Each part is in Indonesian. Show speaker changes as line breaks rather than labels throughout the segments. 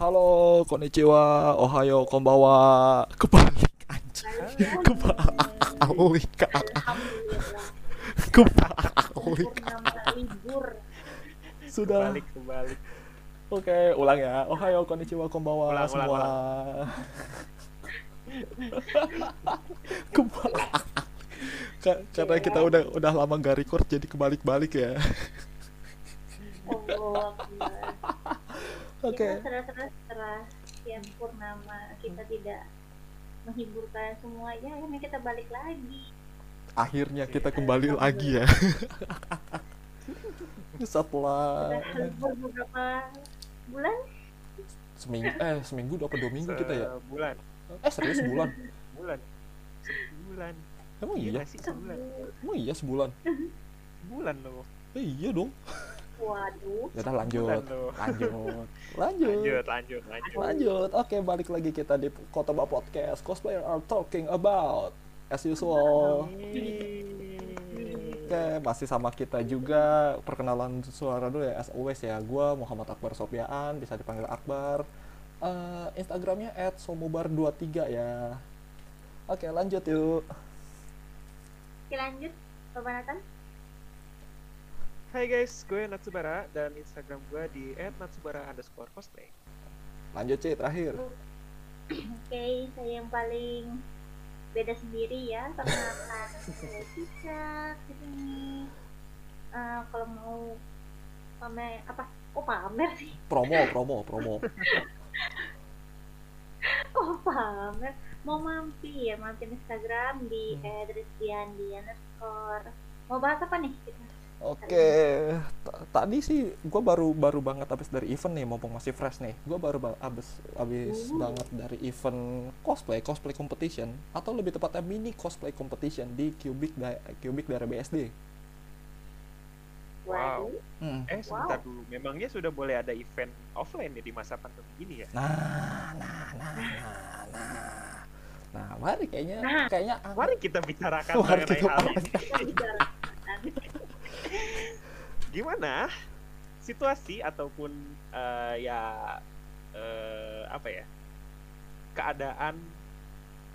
Halo, konnichiwa, ohayo, konbawa. Kebalik anjing. Kebalik. Kebalik. Sudah.
Balik kembali.
Oke, ulang ya. Ohayo, konnichiwa, konbawa
Ulang, ulang,
semua. Kebalik. Ka- Karena kita udah udah lama gak record jadi kebalik-balik ya. Oke.
Kita setelah setelah sekian purnama kita tidak menghibur kalian semua ya akhirnya kita balik lagi.
Akhirnya kita kembali lagi ya. Setelah
beberapa bulan.
seminggu eh seminggu apa dua minggu kita ya?
Bulan.
Eh serius sebulan?
Bulan. Sebulan.
Emang
Iya
iya?
nggak sih sebulan.
Emang iya sebulan?
Bulan loh.
Eh, iya dong.
Waduh.
Ya udah lanjut. Lanjut. Lanjut.
Lanjut, lanjut, lanjut.
Lanjut. Oke, balik lagi kita di Kotoba Podcast. Cosplayer are talking about as usual. Oke, masih sama kita juga. Perkenalan suara dulu ya, as always ya. Gua Muhammad Akbar Sopiaan, bisa dipanggil Akbar. Eh, Instagramnya @somubar23 ya. Oke, lanjut yuk.
Oke lanjut. Bapak Nathan.
Hai guys, gue Natsubara dan Instagram gue di @natsubara underscore cosplay.
Lanjut sih terakhir.
Oke, saya yang paling beda sendiri ya perkenalkan saya Cicak di sini. Eh, kalau mau pamer apa? Oh pamer sih.
Promo, promo, promo.
Oh pamer. Mau mampir, mampir Instagram di @rizdiandi underscore. Mau bahas apa nih kita?
Oke, tadi sih gue baru baru banget abis dari event nih, mumpung masih fresh nih. Gue baru ba- abis abis
Uh.
banget dari event cosplay, cosplay competition, atau lebih tepatnya mini cosplay competition di Cubic da Cubic dari BSD.
Wow.
Hmm.
Eh, sebentar dulu. Memangnya sudah boleh ada event offline ya di masa pandemi ini ya?
Nah, nah, nah, nah, nah. Nah, mari kayaknya
Nah.
kayaknya
Mari kita bicarakan
Mari
mengenai
kita
hal ini. Gimana situasi ataupun eh, ya eh, apa ya keadaan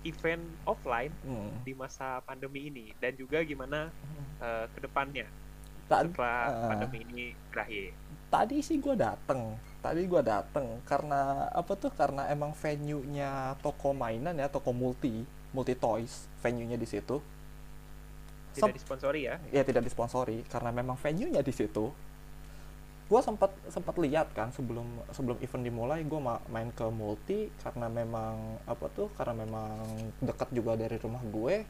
event offline
Hmm.
di masa pandemi ini dan juga gimana eh, ke depannya
Tadi,
setelah
eh,
pandemi ini berakhir.
tadi sih gue dateng tadi gue dateng karena apa tuh karena emang venue nya toko mainan ya toko multi multi toys venue nya di situ
Tidak disponsori ya?
ya tidak disponsori karena memang venue nya di situ. Gue sempat sempat lihat kan sebelum sebelum event dimulai gue main ke multi karena memang apa tuh karena memang dekat juga dari rumah gue.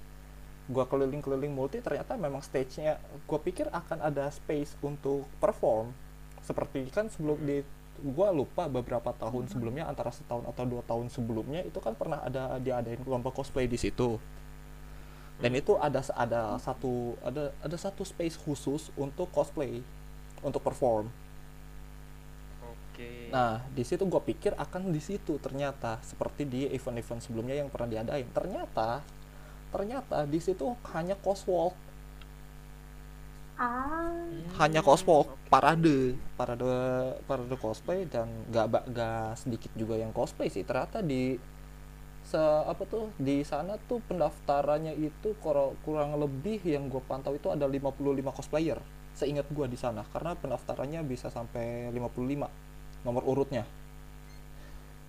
Gue keliling-keliling multi ternyata memang stage-nya gue pikir akan ada space untuk perform. Seperti kan sebelum di gue lupa beberapa tahun sebelumnya antara setahun atau dua tahun sebelumnya itu kan pernah ada diadain lomba cosplay di situ dan itu ada ada satu ada ada satu space khusus untuk cosplay untuk perform.
Oke.
nah di situ gue pikir akan di situ ternyata seperti di event-event sebelumnya yang pernah diadain. Ternyata ternyata di situ hanya coswalk
Ah.
hanya coswalk parade parade parade cosplay dan gak gak sedikit juga yang cosplay sih. Ternyata di se apa tuh di sana tuh pendaftarannya itu kurang lebih yang gue pantau itu ada 55 cosplayer seingat gue di sana. Karena pendaftarannya bisa sampai 55 nomor urutnya.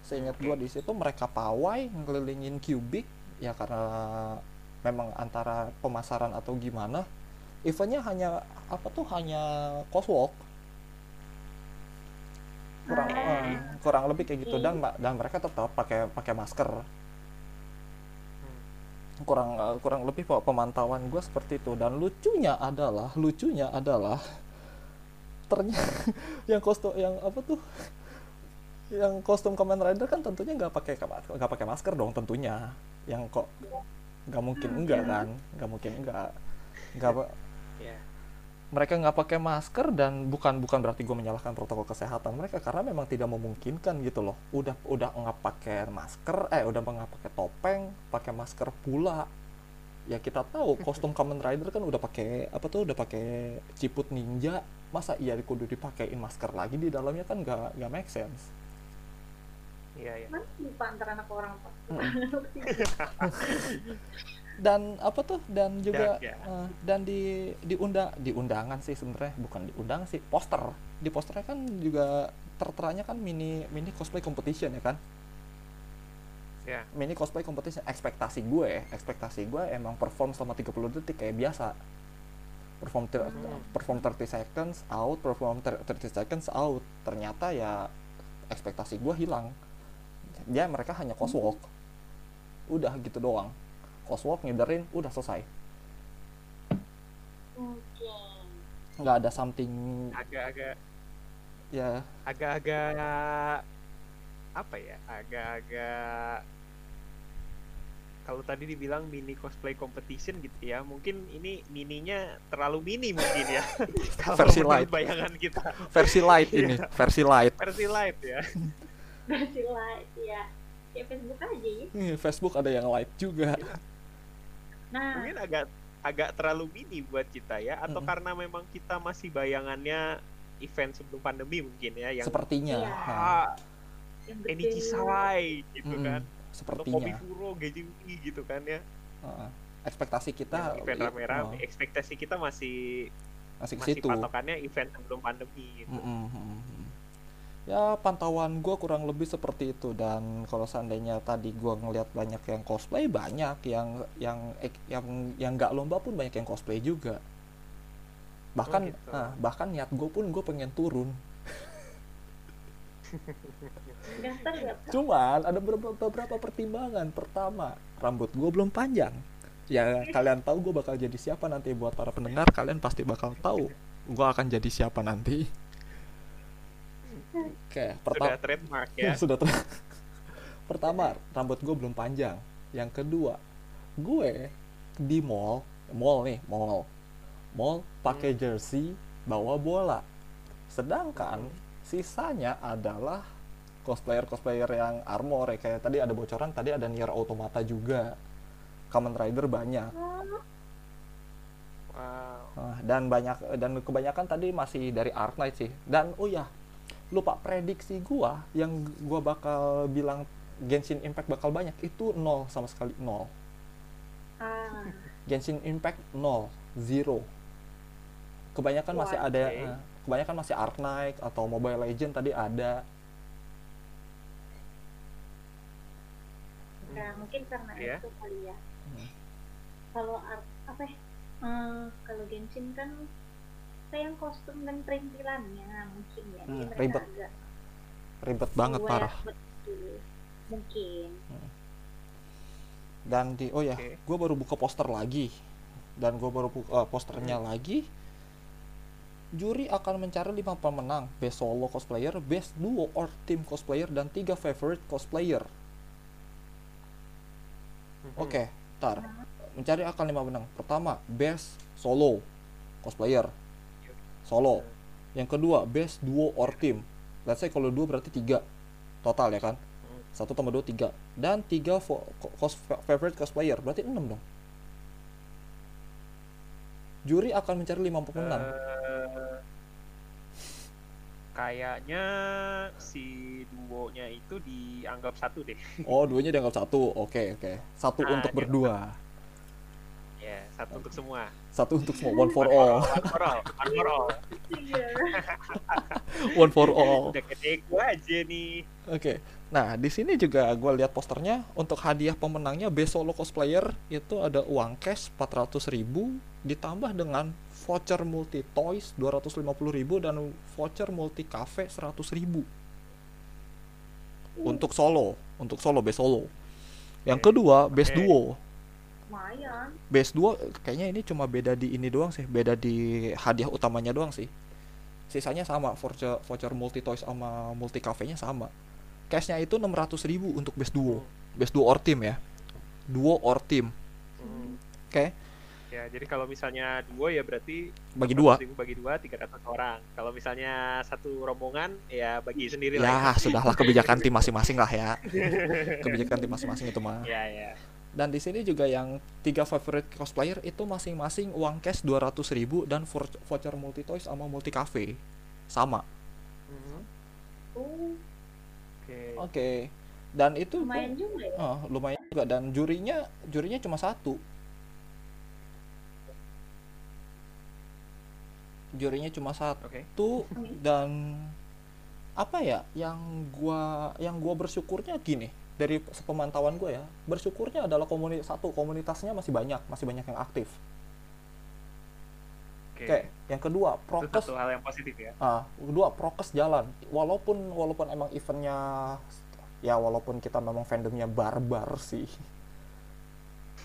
Seingat gue di situ mereka pawai ngelilingin cubic ya karena memang antara pemasaran atau gimana. Eventnya hanya apa tuh hanya coswalk kurang eh, kurang lebih kayak gitu.
Oke.
dan dan mereka tetap pakai pakai masker kurang eh, kurang lebih pe- pemantauan gue seperti itu. Dan lucunya adalah lucunya adalah ternyata yang kostum yang apa tuh yang kostum Kamen Rider kan tentunya nggak pakai nggak pakai masker dong tentunya. Yang kok nggak mungkin enggak kan? Nggak mungkin enggak. Nggak
Ya.
Mereka nggak pakai masker dan bukan bukan berarti gue menyalahkan protokol kesehatan mereka karena memang tidak memungkinkan gitu loh. Udah udah nggak pakai masker eh udah nggak pakai topeng pakai masker pula. Ya kita tahu kostum Kamen Rider kan udah pakai apa tuh udah pakai ciput ninja. Masa iya kudu dipakein masker lagi di dalamnya? Kan nggak nggak make sense.
Iya, iya.
Mana lupa antara anak orang pak.
dan apa tuh dan juga
Ya, ya.
eh, dan di di undang di undangan sih sebenarnya bukan di undangan sih poster. Di posternya kan juga terteranya kan mini mini cosplay competition ya kan?
Ya.
mini cosplay competition ekspektasi gue ekspektasi gue emang perform selama 30 detik kayak biasa. Perform ter-
Hmm.
perform 30 seconds out perform ter- 30 seconds out. Ternyata ya ekspektasi gue hilang. Dia mereka hanya coswalk udah gitu doang coswalk ngiderin udah selesai
Oke.
nggak ada something
Agak-agak
ya
agak-agak apa ya? Agak-agak kalau tadi dibilang mini cosplay competition gitu ya, mungkin ini mininya terlalu mini mungkin ya. Kalau
Versi light.
bayangan kita
versi light ini versi light
versi light ya.
Versi light ya. Ya Facebook aja ya.
Facebook ada yang light juga
Nah,
Mungkin agak agak terlalu mini buat kita ya atau
Mm-mm.
karena memang kita masih bayangannya event sebelum pandemi mungkin ya yang
sepertinya
Iya.
Nah,
ah. Enichi Sawai gitu
mm-mm,
kan. Atau
sepertinya
Kobi Furo, Gejimi gitu kan ya.
Heeh. ekspektasi kita
Yang event
i-
rame-rame,
oh,
ekspektasi kita masih
masih
masih
situ
patokannya event sebelum pandemi gitu.
Mm-mm. Ya pantauan gue kurang lebih seperti itu. Dan kalau seandainya tadi gue ngelihat banyak yang cosplay banyak yang yang ek- yang yang nggak lomba pun banyak yang cosplay juga. Bahkan
gitu.
ah, bahkan niat gue pun gue pengen turun. Cuman ada beberapa, beberapa pertimbangan. Pertama rambut gue belum panjang. Ya kalian tahu gue bakal jadi siapa nanti. Buat para pendengar kalian pasti bakal tahu gue akan jadi siapa nanti oke. Pertama
Sudah trademark ya.
sudah ter- pertama rambut gue belum panjang. Yang kedua gue di mall mall nih mall. Mall pakai jersey bawa bola. Sedangkan sisanya adalah cosplayer cosplayer yang armor ya. Kayak tadi ada bocoran tadi ada Nier Automata juga. Kamen Rider banyak.
Wow.
Nah, dan banyak dan kebanyakan tadi masih dari Ark Knight sih. Dan oh ya, lupa prediksi gua yang gua bakal bilang Genshin Impact bakal banyak itu nol sama sekali nol.
ah,
Genshin Impact nol, zero. Kebanyakan
Wah,
masih ada eh, kebanyakan masih Ark Knight atau Mobile Legend tadi ada.
nah mungkin karena
Iya.
itu kali ya.
Hmm.
Kalau art apa ya? Eh, kalau Genshin kan kayak kostum dan perintilannya mungkin ya.
Hmm, ribet.
agak
Ribet banget parah.
betul. Mungkin.
Dan di oh ya,
Oke.
gua baru buka poster lagi. Dan gua baru buka eh, posternya lagi. Juri akan mencari lima pemenang, best solo cosplayer, best duo or team cosplayer, dan tiga favorite cosplayer.
Mhm.
Oke, tar. Mencari akan lima pemenang. Pertama, best solo cosplayer, solo. Yang kedua, best duo or team. Let's say kalau dua berarti tiga total ya kan? Satu tambah dua tiga. Dan tiga cos favorite cosplayer berarti enam dong. Juri akan mencari lima pemenang.
Eh, kayaknya si duonya itu dianggap satu deh.
Oh, duanya dianggap satu. Oke, oke. Satu
Nah,
untuk berdua.
Satu untuk semua.
Satu untuk semua. One for all.
One for all, one for all.
Iya.
One for all.
Udah gede gua aja nih.
Oke. Nah, di sini juga gue lihat posternya untuk hadiah pemenangnya Best Solo Cosplayer itu ada uang cash 400.000 ditambah dengan voucher multi toys 250.000 dan voucher multi cafe 100.000 untuk solo, untuk solo Best Solo. Yang kedua, Best. Duo.
Lumayan.
Best Duo kayaknya ini cuma beda di ini doang sih, beda di hadiah utamanya doang sih. Sisanya sama, voucher voucher multi toys sama multi cafe-nya sama. Cashnya itu 600.000 untuk best duo. Best duo or team ya. Duo or team.
Hmm.
Oke,
Ya, jadi kalau misalnya duo ya berarti
bagi dua.
100.000 bagi dua 300 orang. Kalau misalnya satu rombongan ya bagi sendiri lah.
Ya, sudahlah kebijakan tim masing-masing lah ya. Kebijakan tim masing-masing itu mah.
Ya, ya.
Dan di sini juga yang tiga favorite cosplayer itu masing-masing uang cash 200.000 dan vouch- voucher multi toys sama multi cafe. Sama.
Mhm.
Oh,
Oke.
Oke. dan itu pun
lumayan juga ya
eh, lumayan juga dan jurinya jurinya cuma satu jurinya cuma satu
Oke.
dan apa ya yang gua yang gua bersyukurnya gini dari sepemantauan gue ya bersyukurnya adalah komunitas satu komunitasnya masih banyak masih banyak yang aktif
Oke.
Oke, yang kedua
Itu
prokes
satu hal yang positif ya.
ah kedua prokes jalan walaupun walaupun emang eventnya ya walaupun kita memang fandomnya barbar sih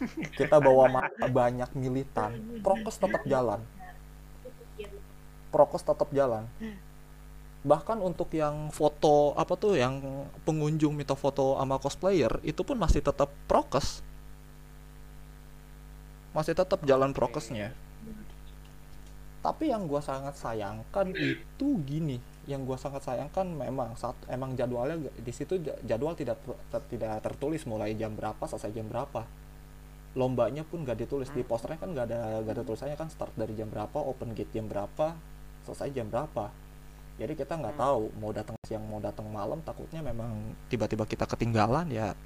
kita bawa banyak militan prokes tetap jalan prokes tetap jalan bahkan untuk yang foto apa tuh yang pengunjung minta foto sama cosplayer itu pun masih tetap prokes. Masih tetap jalan prokesnya. Tapi yang gua sangat sayangkan itu gini. Yang gua sangat sayangkan memang saat emang jadwalnya di situ ja- jadwal tidak ter- tidak tertulis. Mulai jam berapa selesai jam berapa. Lombanya pun gak ditulis. Di posternya kan gak ada gak ada tulisannya kan start dari jam berapa open gate jam berapa selesai jam berapa jadi kita nggak
Hmm.
tahu mau datang siang mau datang malam takutnya memang tiba-tiba kita ketinggalan ya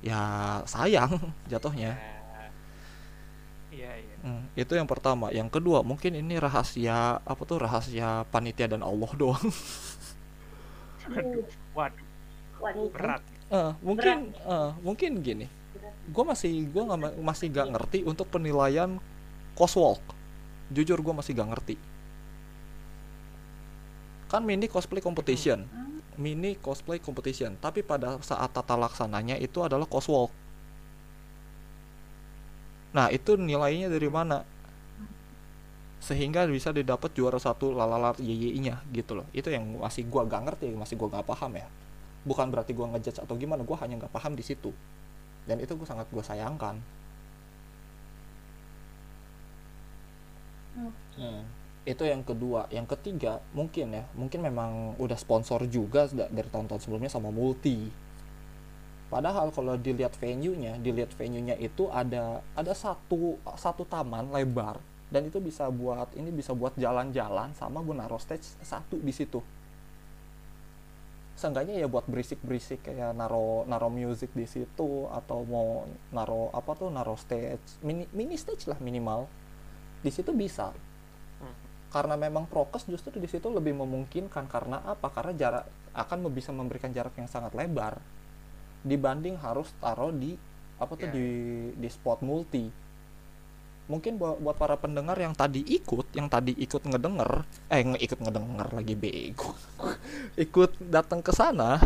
ya sayang jatuhnya.
Iya, iya.
Hmm, itu yang pertama. Yang kedua mungkin ini rahasia apa tuh rahasia panitia dan Allah doang.
Waduh, waduh,
Waduh.
berat.
Eh, mungkin eh, mungkin gini. Gue masih gue nggak masih gak ngerti untuk penilaian coswalk. Jujur gue masih gak ngerti kan mini cosplay competition. Mini cosplay competition. Tapi pada saat tata laksananya itu adalah coswalk nah itu nilainya dari mana? Sehingga bisa didapat juara satu lalalar YYI nya gitu loh. Itu yang masih gua gak ngerti masih gua gak paham ya. Bukan berarti gua ngejudge atau gimana gua hanya nggak paham di situ. Dan itu gue sangat gue sayangkan. Hmm. Itu yang kedua. Yang ketiga mungkin ya mungkin memang udah sponsor juga da- dari tahun-tahun sebelumnya sama multi. Padahal kalau dilihat venue-nya dilihat venue-nya itu ada ada satu satu taman lebar. Dan itu bisa buat ini bisa buat jalan-jalan sama gue naruh stage satu di situ. Seenggaknya ya buat berisik-berisik kayak naro naro music di situ atau mau naro apa tuh naro stage mini mini stage lah minimal. Di situ bisa. Karena memang prokes justru di situ lebih memungkinkan karena apa karena jarak akan bisa memberikan jarak yang sangat lebar dibanding harus taruh di apa tuh
Ya.
di di spot multi mungkin buat, buat para pendengar yang tadi ikut yang tadi ikut ngedenger eh nge ikut ngedenger lagi bego ikut datang ke sana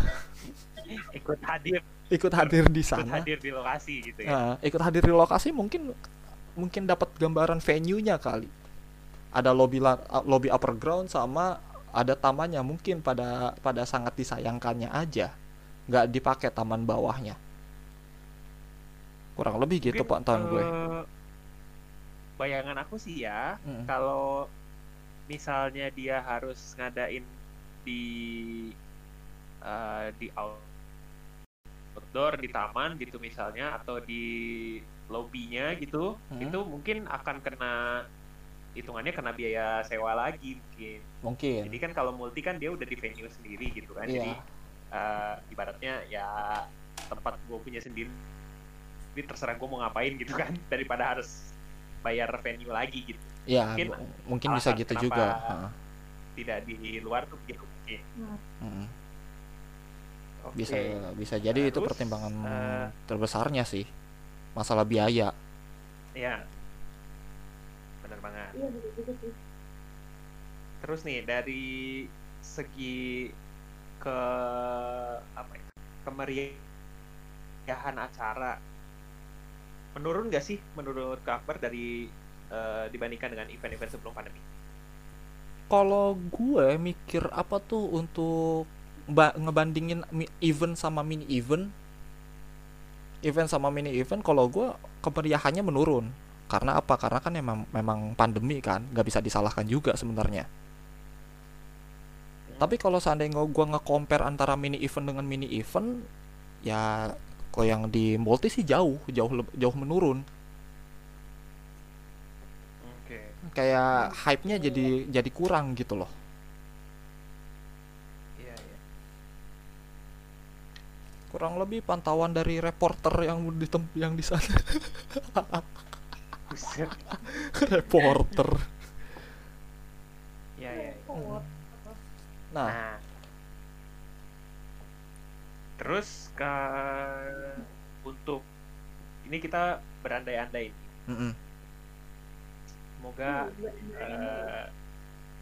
Ikut hadir,
ikut hadir di
ikut
sana
hadir di lokasi gitu ya.
Nah, ikut hadir di lokasi mungkin mungkin dapat gambaran venue-nya kali. Ada lobby lobby upper ground sama ada tamannya mungkin pada pada sangat disayangkannya aja. nggak dipakai taman bawahnya. Kurang lebih gitu
Mungkin,
Pak tahun gue.
eh, Bayangan aku sih ya,
Mm.
kalau misalnya dia harus ngadain di eh, di out- outdoor di taman gitu misalnya atau di lobbynya gitu
Hmm.
itu mungkin akan kena hitungannya kena biaya sewa lagi mungkin
Mungkin.
jadi kan kalau multi kan dia udah di venue sendiri gitu kan jadi
Iya.
eh, ibaratnya ya tempat gue punya sendiri jadi terserah gue mau ngapain gitu kan daripada harus bayar venue lagi gitu
Iya,
mungkin
mungkin bisa gitu juga. Heeh.
tidak di luar tuh gitu mungkin
Mm-mm.
Oke.
Bisa bisa jadi itu
Terus,
pertimbangan
eh,
terbesarnya sih. Masalah biaya.
ya banget
Iya juga sih.
terus nih dari segi ke apa ya kemeriahan acara menurun gak sih menurut Kak Akbar dari eh, dibandingkan dengan event-event sebelum pandemi
Kalau gue mikir apa tuh untuk ba- ngebandingin event sama mini event, event sama mini event, kalau gue kemeriahannya menurun. Karena apa? Karena kan memang memang pandemi kan, nggak bisa disalahkan juga sebenarnya. Tapi kalau seandainya gue nge-compare antara mini event dengan mini event, ya kalau yang di multi sih jauh, jauh jauh menurun.
oke
Kayak hype-nya jadi jadi kurang gitu loh.
iya iya
kurang lebih pantauan dari reporter yang di yang di sana. reporter
ya ya ya.
Repot.
nah
Nah, terus ke untuk ini kita berandai-andai. nih.
mm-mm.
Semoga eh,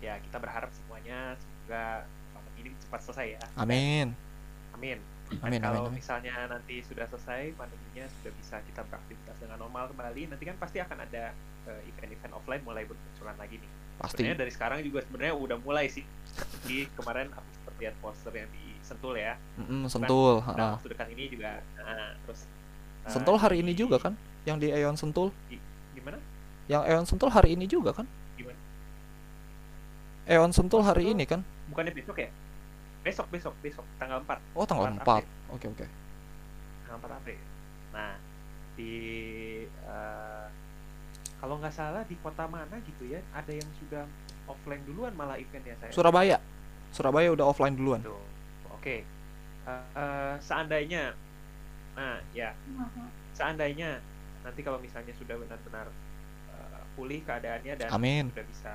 ya kita berharap semuanya semoga ini cepat selesai ya.
amin
Amin. Dan
amin
kalau
amin
misalnya nanti sudah selesai pandeminya sudah bisa kita beraktivitas dengan normal kembali, nanti kan pasti akan ada eh, event-event offline mulai bermunculan lagi nih.
pasti
Sebenarnya dari sekarang juga sebenarnya udah mulai sih. Jadi kemarin aku sempat lihat poster yang di Sentul ya.
Mm-mm, sentul
Nah,
ha-ha.
waktu dekat ini juga nah, terus eh,
sentul hari ini juga kan yang di Eon Sentul
Gimana?
yang Eon Sentul hari ini juga kan
Gimana?
Eon Sentul hari
Sentul?
ini kan
Bukannya besok ya? Besok, besok, besok tanggal 4.
oh tanggal
4
4
April.
oke oke
Tanggal 4 April. Nah, di eh, kalau nggak salah di kota mana gitu ya, ada yang sudah offline duluan malah eventnya saya.
Surabaya Surabaya udah offline duluan.
Oke. Eh, eh, seandainya nah ya seandainya nanti kalau misalnya sudah benar-benar eh, pulih keadaannya dan
amin
sudah bisa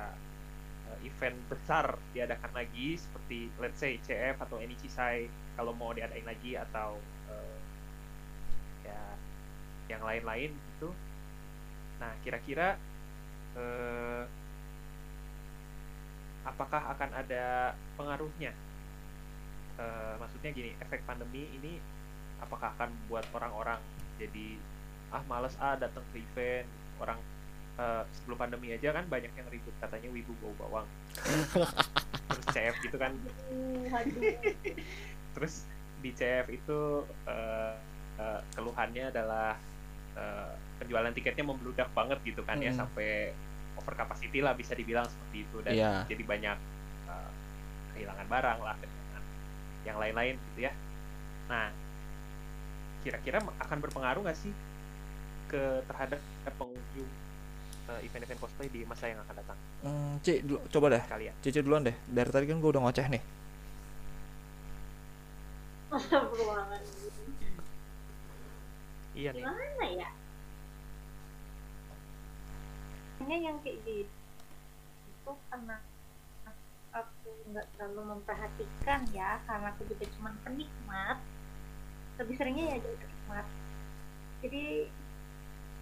event besar diadakan lagi seperti let's say CF atau NICISAI kalau mau diadain lagi atau eh, ya yang lain-lain gitu. Nah, kira-kira eh, apakah akan ada pengaruhnya? Eh, maksudnya gini, efek pandemi ini apakah akan membuat orang-orang jadi ah males ah datang ke event orang eh, sebelum pandemi aja kan banyak yang ribut katanya wibu bau bawang terus CF gitu kan
Uh, aduh.
terus di CF itu eh, eh, keluhannya adalah eh, penjualan tiketnya membludak banget gitu kan ya
Mm.
sampai over capacity lah bisa dibilang seperti itu dan
Iya.
jadi banyak eh, kehilangan barang lah kehilangan yang lain-lain gitu ya nah kira-kira akan berpengaruh nggak sih ke terhadap pengunjung event-event cosplay di masa yang akan datang
Hmm, Ci, dulu, coba deh.
kalian
Cici duluan deh. Dari tadi kan gue udah ngoceh nih.
Iya nih
Gimana ya? Kayaknya yang kayak gitu itu karena aku nggak terlalu memperhatikan ya karena aku juga cuma penikmat lebih seringnya ya jadi penikmat jadi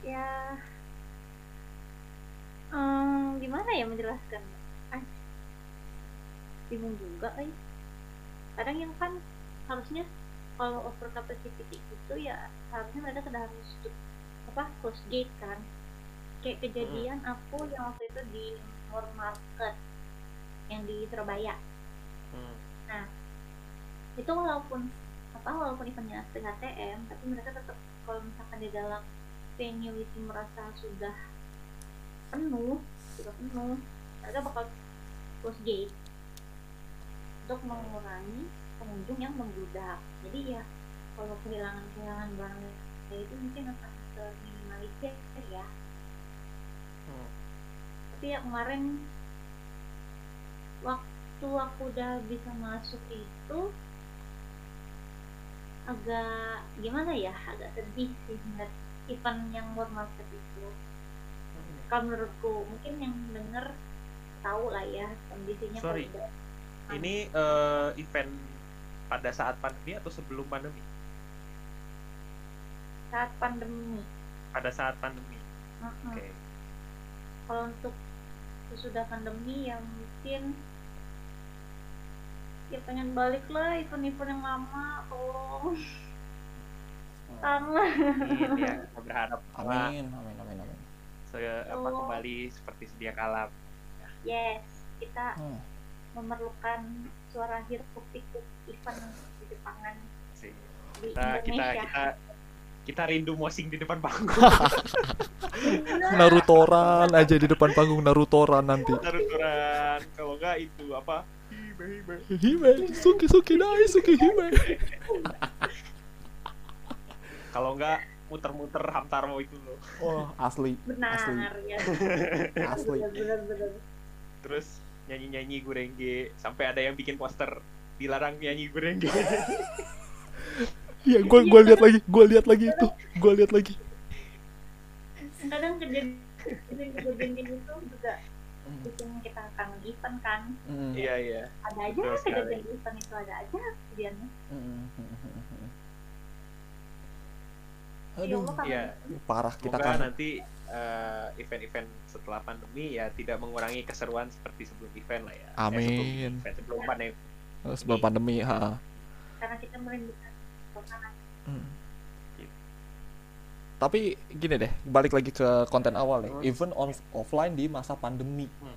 ya hmm, gimana ya menjelaskan ah, bingung juga eh. kadang yang kan harusnya kalau over capacity itu ya harusnya mereka sudah harus apa close gate kan kayak kejadian aku yang waktu itu di Mall Market yang di Surabaya
Hmm.
itu walaupun apa walaupun eventnya PHTM tapi mereka tetap kalau misalkan di dalam venue itu merasa sudah penuh sudah penuh mereka bakal close gate. Untuk mengurangi pengunjung yang membludak jadi ya kalau kehilangan kehilangan barang ya itu mungkin akan terminimalisir ya.
Hmm.
tapi ya kemarin waktu aku udah bisa masuk itu agak gimana ya agak sedih sih ngeliat event yang world market itu kalau menurutku mungkin yang denger tahu lah ya kondisinya
Sorry. Ini eh, event pada saat pandemi atau sebelum pandemi?
saat pandemi
Pada saat pandemi.
Mm-mm.
Oke.
kalau untuk sesudah pandemi ya mungkin ya pengen balik lah event-event yang lama tolong kangen
Amin ya, berharap
Amin, amin, amin, amin.
Se- apa
Oh.
kembali seperti sedia kala.
yes kita
Hmm.
memerlukan suara hiruk pikuk event di Jepangan
Sih.
di
Kita kita
Indonesia
kita kita rindu mosing di depan panggung.
Narutoran aja di depan panggung Narutoran nanti.
Taruturan kalau enggak itu apa? Hibe hibe.
Hime, suki suki dai, suki hime.
Kalau enggak muter-muter Hamtaro itu loh.
Wah, asli,
benar
Asli.
ya
asli.
benar benar benar
Terus nyanyi-nyanyi gurengge sampai ada yang bikin poster dilarang nyanyi gurengge.
Iya, gue gue lihat lagi, gue lihat lagi itu, gue lihat lagi.
kadang kejadian kejadian itu juga bikin kita kangen event kan
Mm,
Iya iya.
ada aja kejadian event itu ada aja kejadiannya
mm,
ya
Aduh,
Iya.
parah kita kan.
nanti eh, event-event setelah pandemi ya tidak mengurangi keseruan seperti sebelum event lah ya. Eh,
Amin.
sebelum event, sebelum pandemi.
Sebelum pandemi, ha.
karena kita merindukan suasana
Mm. Tapi gini deh, balik lagi ke konten awal ya.
Hmm.
Event on offline di masa pandemi.
Hmm.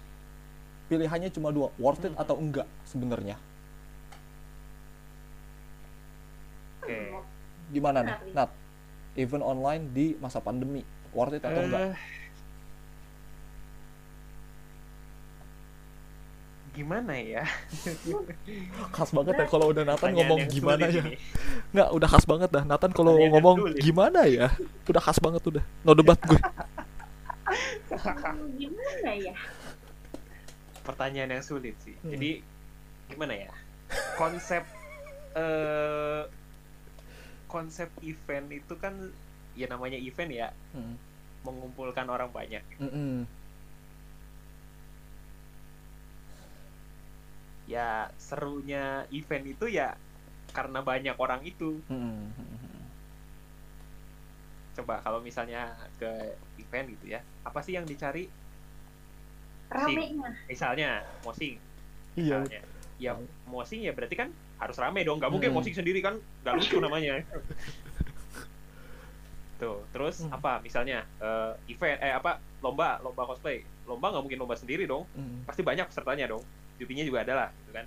Pilihannya cuma dua, worth it
Hmm.
atau enggak sebenarnya.
Oke.
Gimana nih? Nat? Event online di masa pandemi, worth it atau enggak?
Eh, gimana ya?
Khas banget ya kalau udah Nathan ngomong gimana ya. Nggak, udah khas banget dah. Nathan kalau ngomong
sulit.
gimana ya, udah khas banget udah. No debat gue.
Gimana ya
Pertanyaan yang sulit sih.
Hmm.
Jadi gimana ya? Konsep eh konsep event itu kan ya namanya event ya
Hmm.
mengumpulkan orang banyak.
Mm-mm.
Ya serunya event itu ya karena banyak orang itu.
Mm-mm.
Coba kalau misalnya ke event gitu ya, apa sih yang dicari?
ramenya
Misalnya mosing,
Iya.
misalnya. Ya mosing ya berarti kan harus rame dong. Gak mungkin
Hmm.
mosing sendiri kan gak lucu namanya. Tuh, terus
Hmm.
apa? Misalnya eh, event eh apa? Lomba, lomba cosplay. Lomba nggak mungkin lomba sendiri dong.
Mm.
Pasti banyak pesertanya dong. Jurinya juga ada lah, gitu kan.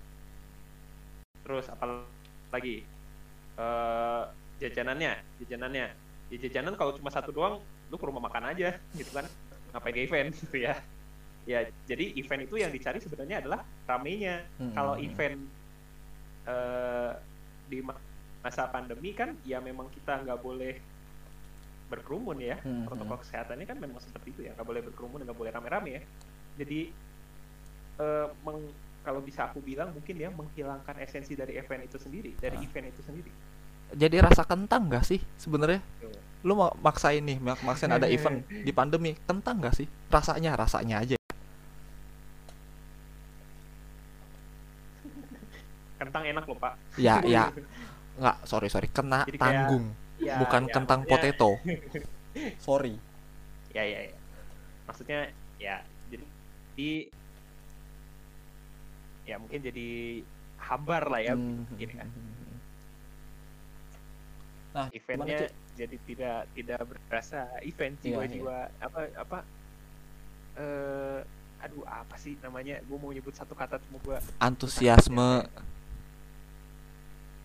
Terus apa lagi? Eh jajanannya, jajanannya. Ya jajanan kalau cuma satu doang, lu ke rumah makan aja, gitu kan. Ngapain ke event gitu ya. Ya, jadi event itu yang dicari sebenarnya adalah ramenya.
Mm-mm.
Kalau event eh di ma- masa pandemi kan ya memang kita nggak boleh berkerumun ya
Hmm,
protokol kesehatannya kan memang seperti itu ya nggak boleh berkerumun nggak boleh rame-rame ya jadi eh, meng- kalau bisa aku bilang mungkin ya menghilangkan esensi dari event itu sendiri dari
Ah.
event itu sendiri
Jadi rasa kentang gak sih sebenarnya? Lu mak- maksain nih, mak- maksain ada event di pandemi, kentang gak sih? Rasanya, rasanya aja.
Kentang enak loh pak
Ya, ya. Nggak, sorry, sorry. Kena
Jadi kayak-
tanggung,
Ya,
bukan
ya,
kentang
maksudnya-
potato. Sorry.
ya ya ya maksudnya ya jadi di- ya mungkin jadi hambar lah ya
Hmm.
gini kan
Nah,
eventnya jadi tidak tidak berasa event
Iya,
jiwa-jiwa apa apa eh aduh apa sih namanya gue mau nyebut satu kata cuma gue
Antusiasme.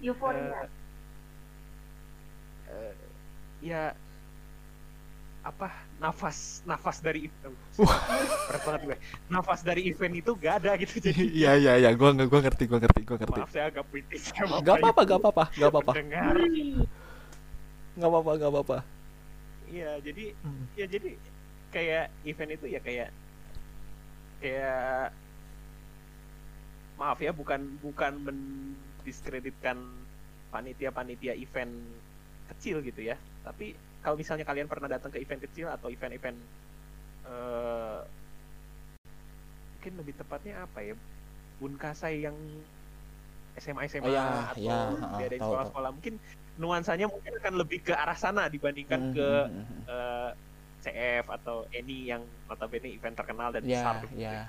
Euforia
eh, ya apa nafas nafas dari event berat banget gue nafas dari event itu gak ada gitu jadi
Iya, iya, iya. Gua nggak, gua ngerti, gua ngerti, gua ngerti.
maaf saya agak puitis ya, Bapak
Gak
Ibu
apa-apa, gak apa-apa, gak apa-apa,
pendengar
gak apa-apa, gak apa-apa.
iya jadi
Hmm.
ya jadi kayak event itu ya kayak kayak maaf ya bukan bukan mendiskreditkan panitia-panitia event kecil gitu ya tapi kalau misalnya kalian pernah datang ke event kecil atau event-event eh, mungkin lebih tepatnya apa ya bunkasai yang SMA SMA
Oh, ya,
atau
ya, tahu,
sekolah-sekolah mungkin nuansanya mungkin akan lebih ke arah sana dibandingkan
Hmm,
ke
hmm, hmm, hmm.
eh, CF atau any yang notabene event terkenal dan
Ya,
besar gitu.
ya.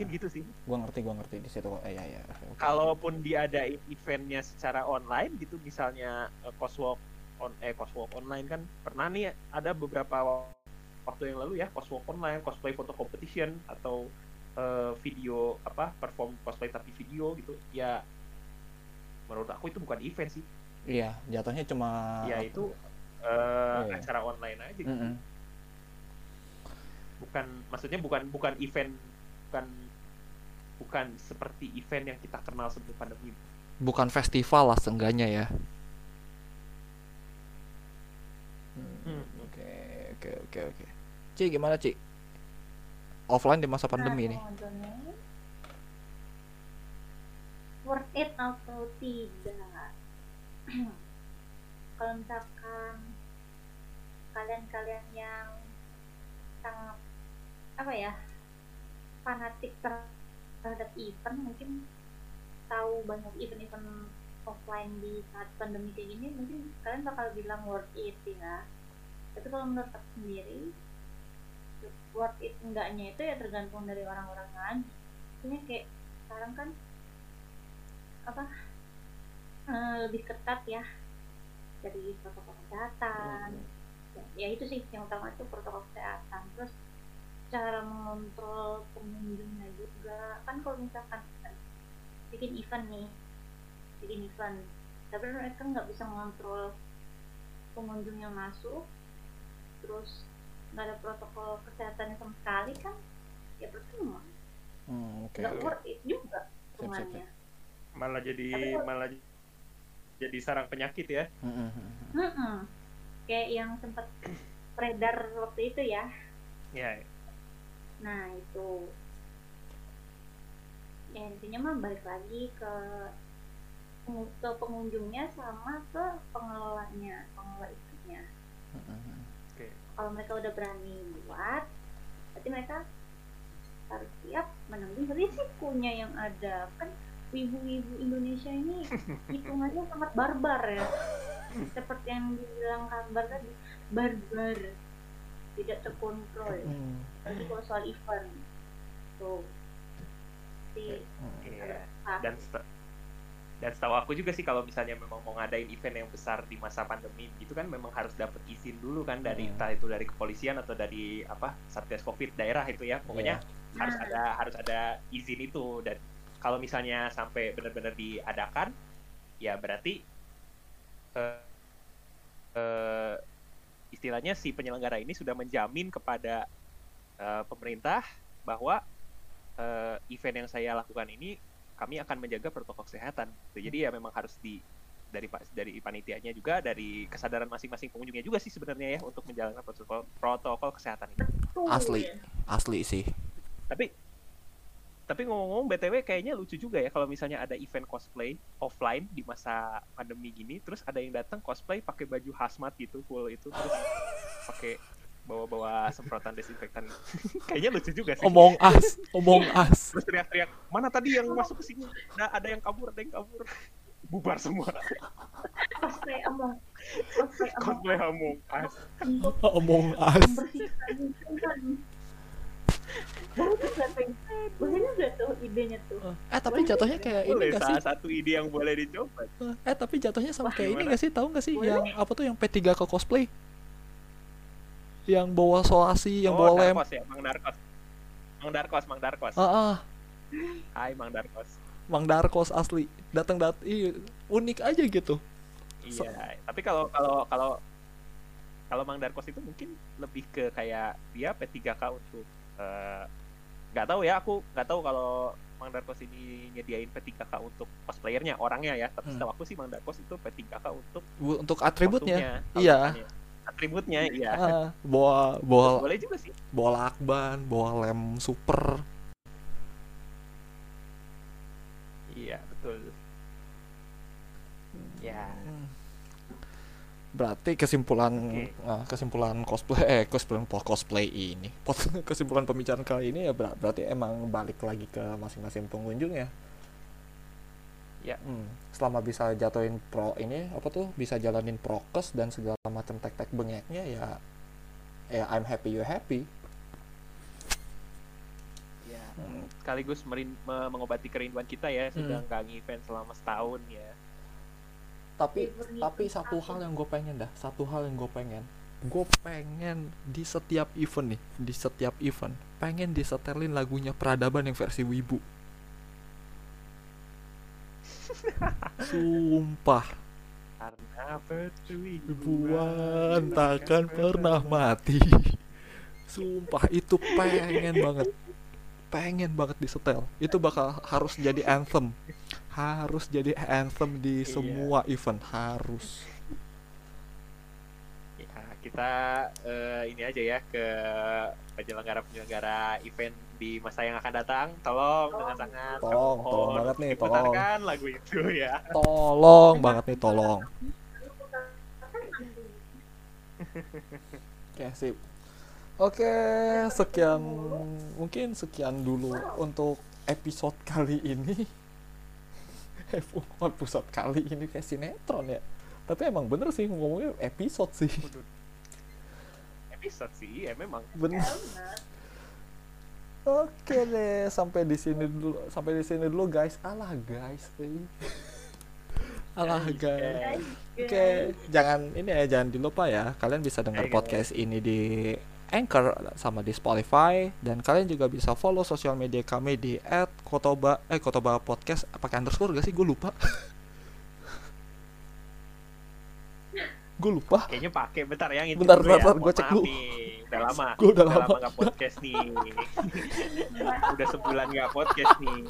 Mungkin gitu sih
Gua ngerti, gua ngerti di situ. Eh, ya, ya.
kalaupun diadain eventnya secara online gitu misalnya eh, coswalk on eh coswalk online kan pernah nih ada beberapa waktu yang lalu ya coswalk online cosplay photo competition atau eh, video apa perform cosplay tapi video gitu ya menurut aku itu bukan event sih
Iya, jatuhnya cuma
ya itu eh,
Iya.
acara online aja gitu.
Mm-mm.
bukan maksudnya bukan bukan event bukan bukan seperti event yang kita kenal sebelum pandemi
bukan festival lah seenggaknya ya.
Hmm.
Oke, oke, oke, oke. Ci, gimana, Ci? Offline di masa pandemi
Nah,
nih.
modelnya worth it atau tidak kalau misalkan kalian-kalian yang sangat apa ya fanatik ter- terhadap event mungkin tahu banyak event-event offline di saat pandemi kayak gini mungkin kalian bakal bilang worth it ya. Tapi kalau menurut aku sendiri worth it enggaknya itu ya tergantung dari orang-orang lagi ini kayak sekarang kan apa eh, lebih ketat ya dari protokol kesehatan. Ya, ya itu sih yang utama itu protokol kesehatan. Terus cara mengontrol pengunjungnya juga kan kalau misalkan bikin event nih bikin event tapi mereka nggak bisa mengontrol pengunjung yang masuk terus nggak ada protokol kesehatan sama sekali kan ya percuma
Hmm, oke
nggak
oke.
worth it juga hitungannya
Malah jadi
Tapi kalau-
malah jadi sarang penyakit ya.
Hmm, hmm, hmm.
Mm-mm. kayak yang sempat beredar waktu itu ya
Ya,
nah itu. Ya intinya mah balik lagi ke ke pengunjungnya sama ke pengelolanya pengelola
hmm, hmm.
kalau mereka udah berani buat berarti mereka harus siap menanggung risikonya yang ada. Kan ibu-ibu Indonesia ini hitungannya sangat barbar ya. Seperti yang dibilang kabar tadi barbar tidak terkontrol
Hmm,
tapi kalau soal event tuh si
hmm.
iya.
ah,
Dan dan setahu aku juga sih kalau misalnya memang mau ngadain event yang besar di masa pandemi gitu kan memang harus dapat izin dulu kan dari
Hmm.
entah itu dari kepolisian atau dari apa satgas covid daerah itu ya pokoknya harus
Nah.
ada harus ada izin itu dan kalau misalnya sampai benar-benar diadakan ya berarti eh, eh, istilahnya si penyelenggara ini sudah menjamin kepada eh, pemerintah bahwa eh, event yang saya lakukan ini kami akan menjaga protokol kesehatan. Gitu. Jadi ya memang harus di dari dari panitianya juga dari kesadaran masing-masing pengunjungnya juga sih sebenarnya ya untuk menjalankan protokol protokol kesehatan ini.
Asli. Asli sih.
Tapi tapi ngomong-ngomong BTW kayaknya lucu juga ya kalau misalnya ada event cosplay offline di masa pandemi gini terus ada yang datang cosplay pakai baju hazmat gitu full itu terus pakai bawa-bawa semprotan desinfektan. kayaknya lucu juga sih.
Omong as, omong as.
Terus teriak-teriak, "Mana tadi yang masuk ke sini? Nah, ada yang kabur, ada yang kabur." Bubar semua.
cosplay among cosplay
Us.
untuk
Omong as.
Tuh bagus gak tuh idenya tuh
Eh tapi jatuhnya kayak ini gak sih?
salah satu ide yang boleh dicoba.
Eh tapi jatuhnya sama
Wah,
kayak ini gak sih? Tahu gak sih
Boleh.
yang apa tuh yang P3 ke cosplay? Yang bawa solasi, yang
oh,
bawa lem.
Narkos ya, Mang Darkos. Mang Darkos, Mang Darkos.
Ah, ah.
Hai Mang Darkos.
Mang Darkos asli. Datang dat iya, unik aja gitu. So-
Iya, tapi kalau kalau kalau kalau Mang Darkos itu mungkin lebih ke kayak dia P3K untuk eh, nggak tahu ya aku nggak tahu kalau Mang Darkos ini nyediain P3K untuk cosplayernya orangnya ya tapi
Hmm.
setahu aku sih Mang Darkos itu P3K untuk
Untuk atributnya. Iya.
atributnya iya
Ah, bawa bawa
boleh juga sih
bawa lakban, bawa lem super.
iya betul ya
Hmm. Berarti kesimpulan
Oke.
ah, kesimpulan cosplay eh kesimpulan cosplay ini kesimpulan pembicaraan kali ini ya ber- berarti emang balik lagi ke masing-masing pengunjung ya.
Ya.
Hmm, Selama bisa jatuhin pro ini apa tuh bisa jalanin prokes dan segala macam tek-tek bengeknya ya ya I'm happy you happy.
ya
Hmm.
sekaligus merin- me- mengobati kerinduan kita ya sudah nggak event selama setahun ya
Tapi tapi satu hal yang gue pengen dah, satu hal yang gue pengen. Gue pengen di setiap event nih di setiap event pengen disetelin lagunya peradaban yang versi wibu. Sumpah.
Karena pertui
wibuan takkan pernah mati. Sumpah itu pengen banget. Pengen banget disetel. Itu bakal harus jadi anthem harus jadi anthem di
Iya.
semua event harus
Ya, kita eh, ini aja ya ke penyelenggara-penyelenggara event di masa yang akan datang. Tolong dengan sangat
Tolong,
mohon
tolong banget nih, tolong.
lagu itu ya.
tolong banget nih tolong Oke, sip. Oke, sekian mungkin sekian dulu untuk episode kali ini. Episode kali ini kayak sinetron ya. Tapi emang bener sih ngomongnya episode sih.
Episode sih, ya memang.
Bener. Oke deh, sampai di sini dulu, sampai di sini dulu guys. Alah guys, eh. Alah
Guys.
Oke, jangan ini ya, jangan dilupa ya. Kalian bisa dengar podcast ini di Anchor sama di Spotify dan kalian juga bisa follow sosial media kami di @kotoba eh kotoba podcast pakai underscore gak sih? Gue lupa. Gue lupa.
Kayaknya pakai bentar yang itu
Bentar,
dulu
bentar,
ya.
bentar, gua cek dulu.
nih. Udah lama.
Gua udah lama.
nggak podcast nih. udah sebulan nggak podcast nih.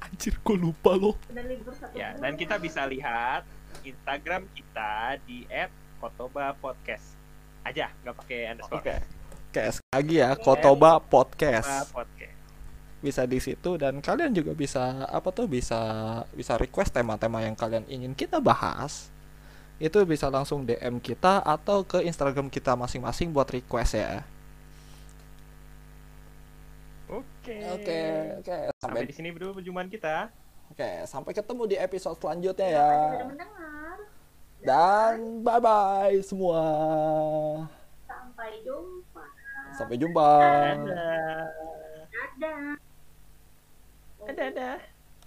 Anjir, gue lupa loh.
Udah satu
Ya, dan kita bisa lihat Instagram kita di @kotoba_podcast aja, nggak pakai underscore.
Oke. Sekali lagi ya, Kotoba
Kotoba
Podcast.
podcast.
Bisa di situ dan kalian juga bisa apa tuh bisa bisa request tema-tema yang kalian ingin kita bahas. Itu bisa langsung DM kita atau ke Instagram kita masing-masing buat request ya.
Oke.
Oke, oke.
Sampai
Sampai
di sini dulu perjumpaan kita.
oke, sampai ketemu di episode selanjutnya
Terima
ya. Dan bye bye semua.
Sampai jumpa.
Sampai jumpa.
Dadah.
Dadah.
Dadah.